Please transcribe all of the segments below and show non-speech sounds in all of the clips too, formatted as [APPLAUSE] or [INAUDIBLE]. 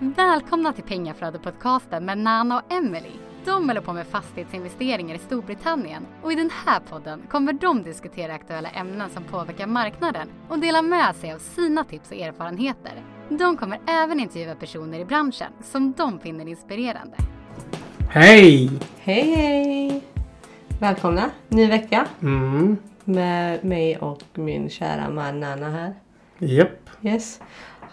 Välkomna till Pengaflödet-podcasten med Nana och Emily. De håller på med fastighetsinvesteringar i Storbritannien och i den här podden kommer de diskutera aktuella ämnen som påverkar marknaden och dela med sig av sina tips och erfarenheter. De kommer även intervjua personer i branschen som de finner inspirerande. Hej! Hej hej! Välkomna! Ny vecka Mm, med mig och min kära man Nana här. Japp. Yes.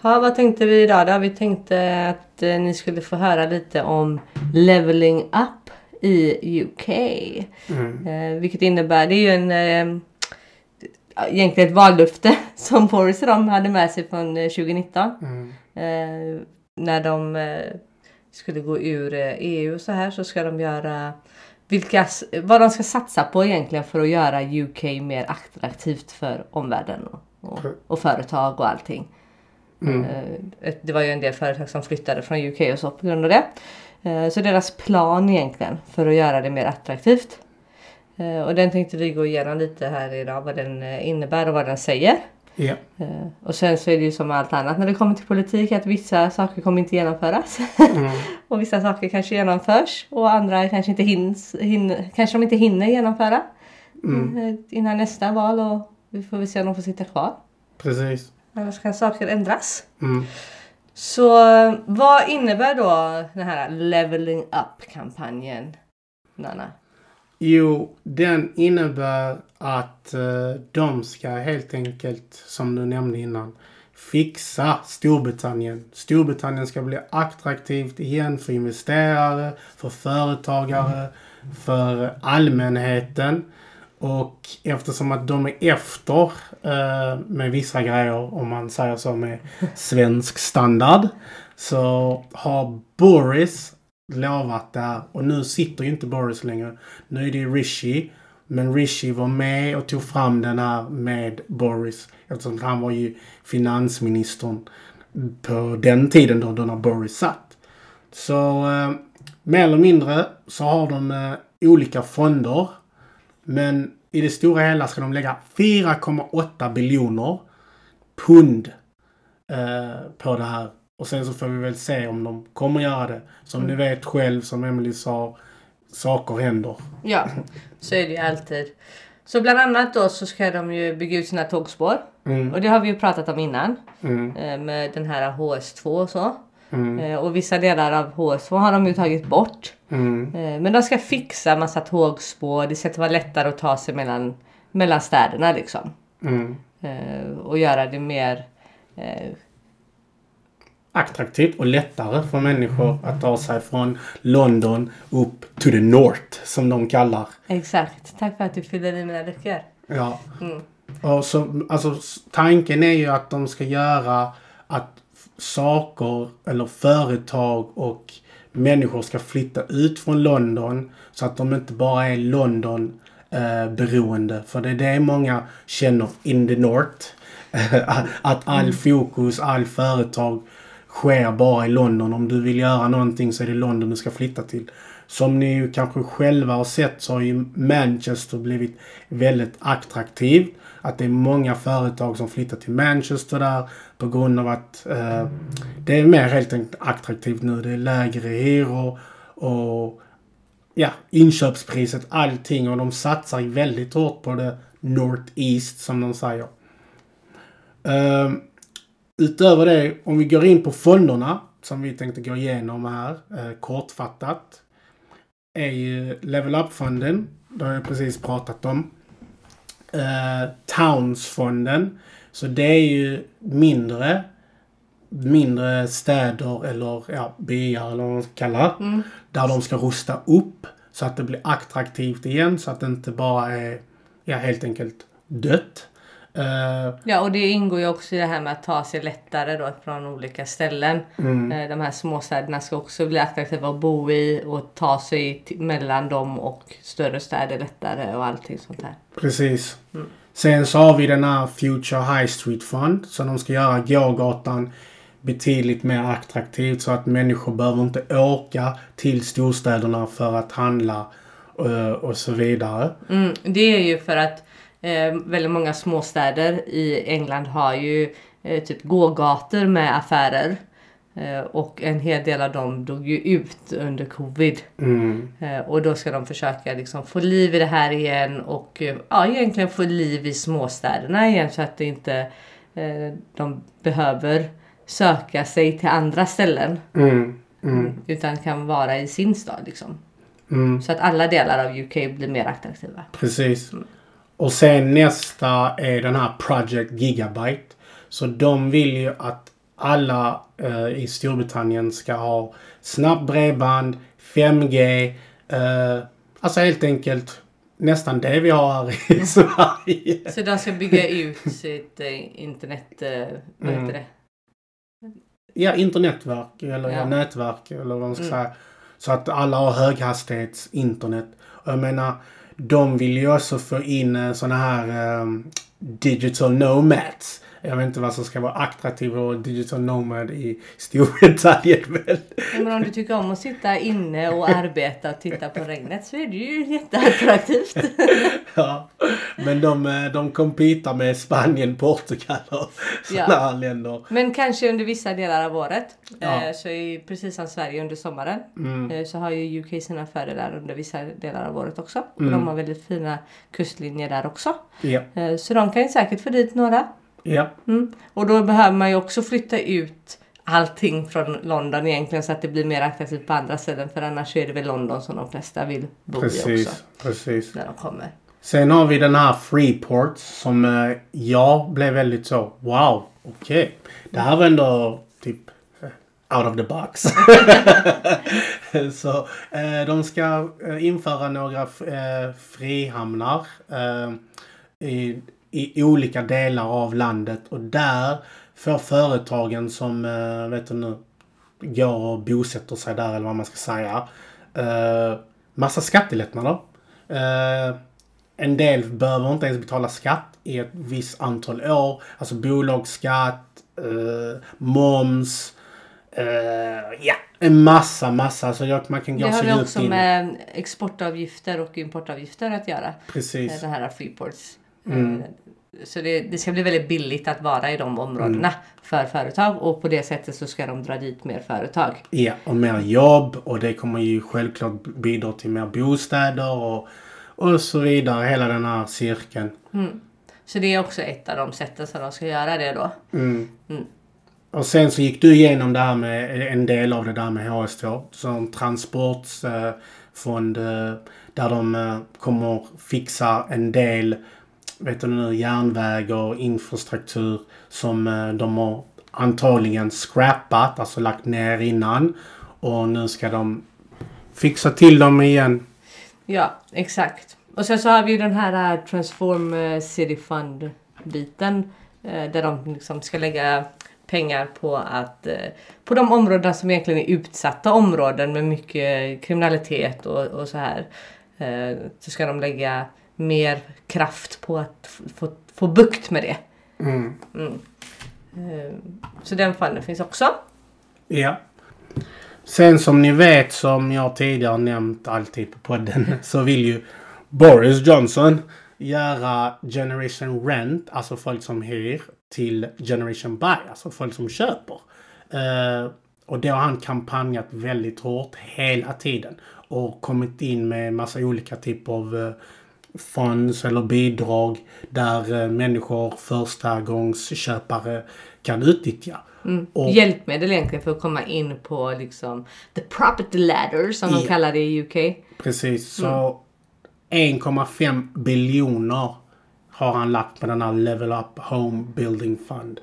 Ja, vad tänkte vi idag då? Vi tänkte att eh, ni skulle få höra lite om leveling up i UK. Mm. Eh, vilket innebär, det är ju en eh, egentligen ett vallöfte [LAUGHS] som Boris och de hade med sig från eh, 2019. Mm. Eh, när de eh, skulle gå ur eh, EU och så här så ska de göra vilka, vad de ska satsa på egentligen för att göra UK mer attraktivt för omvärlden och, och, och företag och allting. Mm. Eh, det var ju en del företag som flyttade från UK och så på grund av det. Eh, så deras plan egentligen för att göra det mer attraktivt. Eh, och den tänkte vi gå igenom lite här idag vad den innebär och vad den säger. Eh, Och sen så är det ju som allt annat när det kommer till politik att vissa saker kommer inte genomföras. Mm. [LAUGHS] och vissa saker kanske genomförs och andra kanske inte hinns, hin, kanske de inte hinner genomföra Mm. innan nästa val och vi får väl se om de får sitta kvar. Precis. Annars kan saker ändras. Mm. Så vad innebär då den här leveling up kampanjen? Nanna? Jo, den innebär att eh, de ska helt enkelt, som du nämnde innan, fixa Storbritannien. Storbritannien ska bli attraktivt igen för investerare, för företagare, för allmänheten. Och eftersom att de är efter eh, med vissa grejer, om man säger så med [LAUGHS] svensk standard, så har Boris lovat det här. Och nu sitter ju inte Boris längre. Nu är det Rishi. Men Rishi var med och tog fram den här med Boris. Eftersom han var ju finansministern på den tiden då, då när Boris satt. Så eh, mer eller mindre så har de eh, olika fonder. Men i det stora hela ska de lägga 4,8 biljoner pund eh, på det här. Och sen så får vi väl se om de kommer göra det. Som ni vet själv, som Emily sa, saker händer. Ja, så är det ju alltid. Så bland annat då så ska de ju bygga ut sina tågspår. Mm, Och det har vi ju pratat om innan. mm, eh, Med den här HS2 och så. Mm, Eh, Och vissa delar av HS2 har de ju tagit bort. mm, Eh, Men de ska fixa massa tågspår. Det ska vara lättare att ta sig mellan, mellan städerna liksom. mm. Eh, Och göra det mer eh, Attraktivt och lättare för människor att ta sig från London upp to the North, som de kallar. Exakt. Tack för att du fyller i mina luckor. Ja. Mm. Och så, alltså, tanken är ju att de ska göra att saker eller företag och människor ska flytta ut från London så att de inte bara är London eh, beroende. För det är det många känner in the North. [LAUGHS] att all fokus, all företag sker bara i London. Om du vill göra någonting så är det London du ska flytta till. Som ni ju kanske själva har sett så har ju Manchester blivit väldigt attraktiv. Att det är många företag som flyttar till Manchester där på grund av att eh, det är mer helt enkelt attraktivt nu. Det är lägre hyror och ja, inköpspriset, allting. Och de satsar väldigt hårt på det North East som de säger. Eh, utöver det, om vi går in på fonderna som vi tänkte gå igenom här eh, kortfattat. Är ju Level Up-fonden. Det har jag precis pratat om. Eh, Townsfonden. Så det är ju mindre mindre städer eller ja, byar eller vad man ska kalla. Mm. Där de ska rusta upp så att det blir attraktivt igen. Så att det inte bara är ja, helt enkelt dött. Eh, Ja, och det ingår ju också i det här med att ta sig lättare då från olika ställen. mm, Eh, De här småstäderna ska också bli attraktiva att bo i och ta sig mellan dem och större städer lättare och allting sånt här. Precis. Sen så har vi den här Future High Street Fund. Så de ska göra gågatan betydligt mer attraktivt så att människor behöver inte åka till storstäderna för att handla eh, och så vidare. Mm, det är ju för att eh, väldigt många småstäder i England har ju eh, typ gågator med affärer. Eh, och en hel del av dem dog ju ut under covid. Mm. Eh, och då ska de försöka liksom få liv i det här igen och eh, ja, egentligen få liv i småstäderna igen så att det inte eh, de behöver söka sig till andra ställen. Mm. Mm. Utan kan vara i sin stad liksom. Mm. Så att alla delar av UK blir mer attraktiva. Precis. Och sen nästa är den här Project Gigabyte. Så de vill ju att alla eh, i Storbritannien ska ha snabbt bredband, 5G. Eh, alltså helt enkelt nästan det vi har här i [LAUGHS] Sverige. Så de ska bygga ut sitt eh, internet, eh, vad heter Mm. det? Ja, internetverk eller ja. Ja. nätverk eller vad man ska Mm. säga. Så att alla har höghastighets internet. Och jag menar, de vill ju också få in eh, såna här um, digital nomads. Jag vet inte vad som ska vara attraktivt och digital nomad i Storbritannien väl. [LAUGHS] Ja, Men om du tycker om att sitta inne och arbeta och titta på regnet så är det ju jätteattraktivt. [LAUGHS] ja. Men de, eh, de kompitar med Spanien, Portugal och sådana Ja. länder. Men kanske under vissa delar av året. Ja. Eh, så är precis som Sverige under sommaren. Mm. Eh, så har ju UK sina fördelar under vissa delar av året också. Och Mm. de har väldigt fina kustlinjer där också. Ja. Så de kan ju säkert få dit några. Ja. Mm. Och då behöver man ju också flytta ut allting från London egentligen så att det blir mer attraktivt på andra ställen. För annars är det väl London som de flesta vill bo i Precis. också. Precis. När de kommer. Sen har vi den här Freeport som eh, jag blev väldigt så wow, okej. Det här var ändå typ eh, out of the box. [LAUGHS] så eh, de ska införa några eh, frihamnar eh, i, i olika delar av landet och där får företagen som, eh, vet du nu, går och bosätter sig där eller vad man ska säga. Eh, massa skattelättnader. Eh, en del behöver inte ens betala skatt i ett visst antal år. Alltså bolagsskatt, moms, ja, en massa, massa. Så jag, man kan gå Det har så ju djupt också in. med exportavgifter och importavgifter att göra. Precis. Det här Freeports. Mm. Eh, Så det, det ska bli väldigt billigt att vara i de områdena Mm. för företag och på det sättet så ska de dra dit mer företag. Ja, och mer jobb och det kommer ju självklart bidra till mer bostäder och, och så vidare. Hela den här cirkeln. Så det är också ett av de sätten som de ska göra det då. Mm. Mm. Och sen så gick du igenom det här med en del av det där med HS2. Som transportfond eh, där de eh, kommer fixa en del vet du nu, järnväg och infrastruktur som eh, de har antagligen scrappat, alltså lagt ner innan. Och nu ska de fixa till dem igen. Ja, exakt. Och sen så har vi ju den här eh, Transform eh, City Fund biten där de liksom ska lägga pengar på att på de områden som egentligen är utsatta områden med mycket kriminalitet och, och så här så ska de lägga mer kraft på att få, få bukt med det. Mm. Mm. Eh, Så den fonden finns också. Ja. Sen som ni vet, som jag tidigare nämnt alltid på podden, [LAUGHS] så vill ju Boris Johnson göra Generation Rent, alltså folk som hyr, till Generation Buy, alltså folk som köper. Eh, och det har han kampanjat väldigt hårt hela tiden. Och kommit in med massa olika typer av eh, funds eller bidrag där eh, människor, första gångs köpare kan utnyttja. Och- Hjälpmedel egentligen för att komma in på liksom the property ladder som de Ja. kallar det i UK. Precis, så 1,5 biljoner har han lagt på den här Level Up Home Building Fund.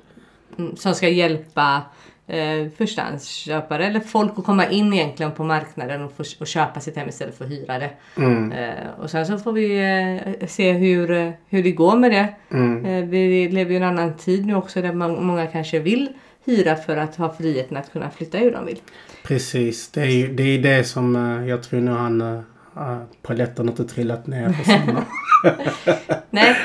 Mm, som ska hjälpa eh, förstahandsköpare eller folk att komma in egentligen på marknaden och, få, och köpa sitt hem istället för att hyra det. Mm. Eh, och sen så får vi eh, se hur, eh, hur det går med det. Mm. Eh, vi lever ju i en annan tid nu också där man, många kanske vill hyra för att ha friheten att kunna flytta hur de vill. Precis, det är ju det, är det som eh, jag tror nu han uh, paletten inte trillat ner på samma. [LAUGHS] Nej,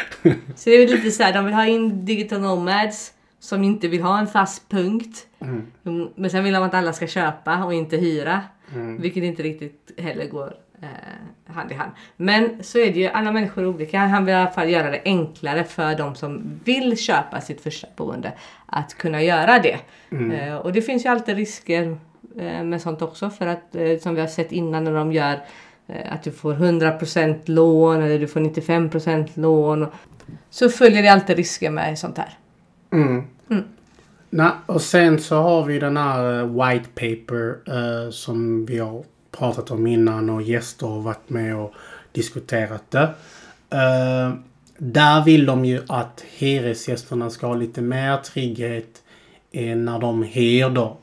så det är lite så här, de vill ha in digital nomads som inte vill ha en fast punkt. Mm. Mm, Men sen vill de att alla ska köpa och inte hyra. Mm. Vilket inte riktigt heller går eh, hand i hand. Men så är det ju, alla människor är olika. Han vill i alla fall göra det enklare för de som vill köpa sitt första boende att kunna göra det. Eh, och det finns ju alltid risker eh, med sånt också för att eh, som vi har sett innan när de gör eh, att du får 100% lån eller du får 95% lån. Så följer det alltid risker med sånt här. Mm. Nej, och sen så har vi den här eh, white paper eh, som vi har pratat om innan och gäster har varit med och diskuterat det. Eh, där vill de ju att hyresgästerna ska ha lite mer trygghet eh, när de hyr då.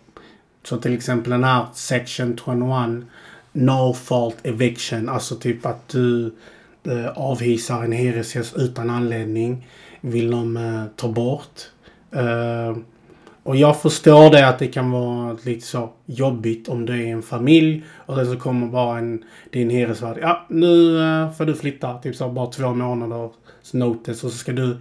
Så till exempel den här section 21 No fault eviction. Alltså typ att du eh, avhysar en hyresgäst utan anledning. Vill de eh, ta bort. Eh, och jag förstår det att det kan vara lite så jobbigt om du är en familj och sen så kommer bara en, din hyresvärd. Ja, nu eh, får du flytta. Typ så bara två månaders notice och så ska du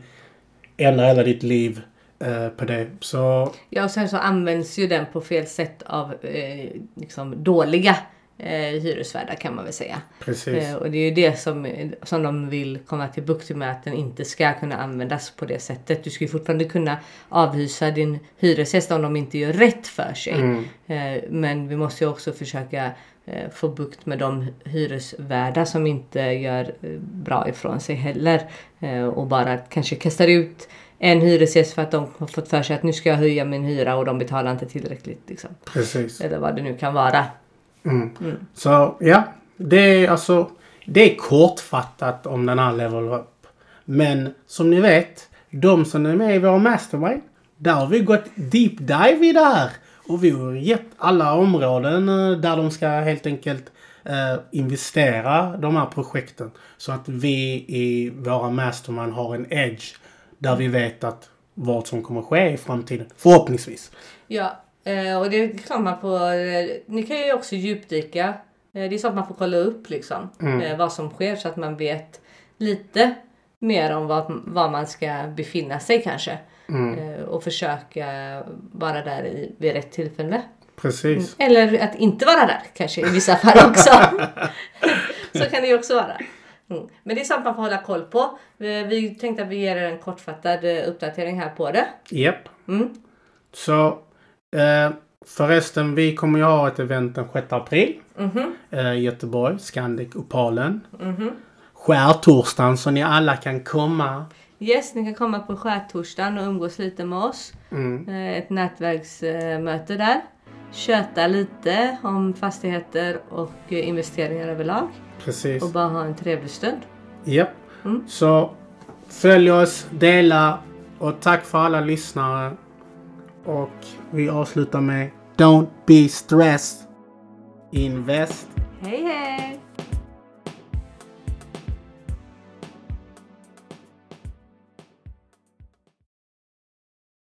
ändra hela ditt liv eh, på det. Så Ja, och sen så används ju den på fel sätt av eh, liksom dåliga eh, hyresvärdar kan man väl säga. precis. Eh, och det är ju det som, som de vill komma till bukt med, att den inte ska kunna användas på det sättet. Du ska ju fortfarande kunna avhysa din hyresgäst om de inte gör rätt för sig. Mm. Eh, men vi måste ju också försöka eh, få bukt med de hyresvärdar som inte gör eh, bra ifrån sig heller. Eh, och bara kanske kastar ut en hyresgäst för att de har fått för sig att nu ska jag höja min hyra och de betalar inte tillräckligt. Liksom. Precis. Eller vad det nu kan vara. Så ja, det är alltså det är kortfattat om den här level up. Men som ni vet, de som är med i vår mastermind, där har vi gått deep dive i det här. Och vi har gett alla områden eh, där de ska helt enkelt eh, investera de här projekten. Så att vi i våra mastermind har en edge där vi vet att vad som kommer ske i framtiden. Förhoppningsvis. Ja, eh, och det är klart man får... eh, Ni kan ju också djupdyka. Eh, Det är sånt man får kolla upp liksom. eh, Vad som sker så att man vet lite mer om vad, var man ska befinna sig kanske. Eh, Och försöka vara där i, vid rätt tillfälle. Precis. Eller att inte vara där kanske i vissa fall också. [LAUGHS] så kan det ju också vara. Mm. Men det är sånt man får hålla koll på. Eh, Vi tänkte att vi ger er en kortfattad uppdatering här på det. Japp. Mm. Så eh, förresten, vi kommer ju ha ett event den 6 april. Mhm. Eh, i Göteborg, Scandic Opalen. Mhm. Skärtorsdagen så ni alla kan komma. Yes, ni kan komma på skärtorsdagen och umgås lite med oss. Mm. Eh, Ett nätverksmöte där. Köta lite om fastigheter och investeringar överlag. Precis. Och bara ha en trevlig stund. Japp. Mm. Så följ oss, dela och tack för alla lyssnare. Och vi avslutar med Don't be stressed. Invest. Hej hej!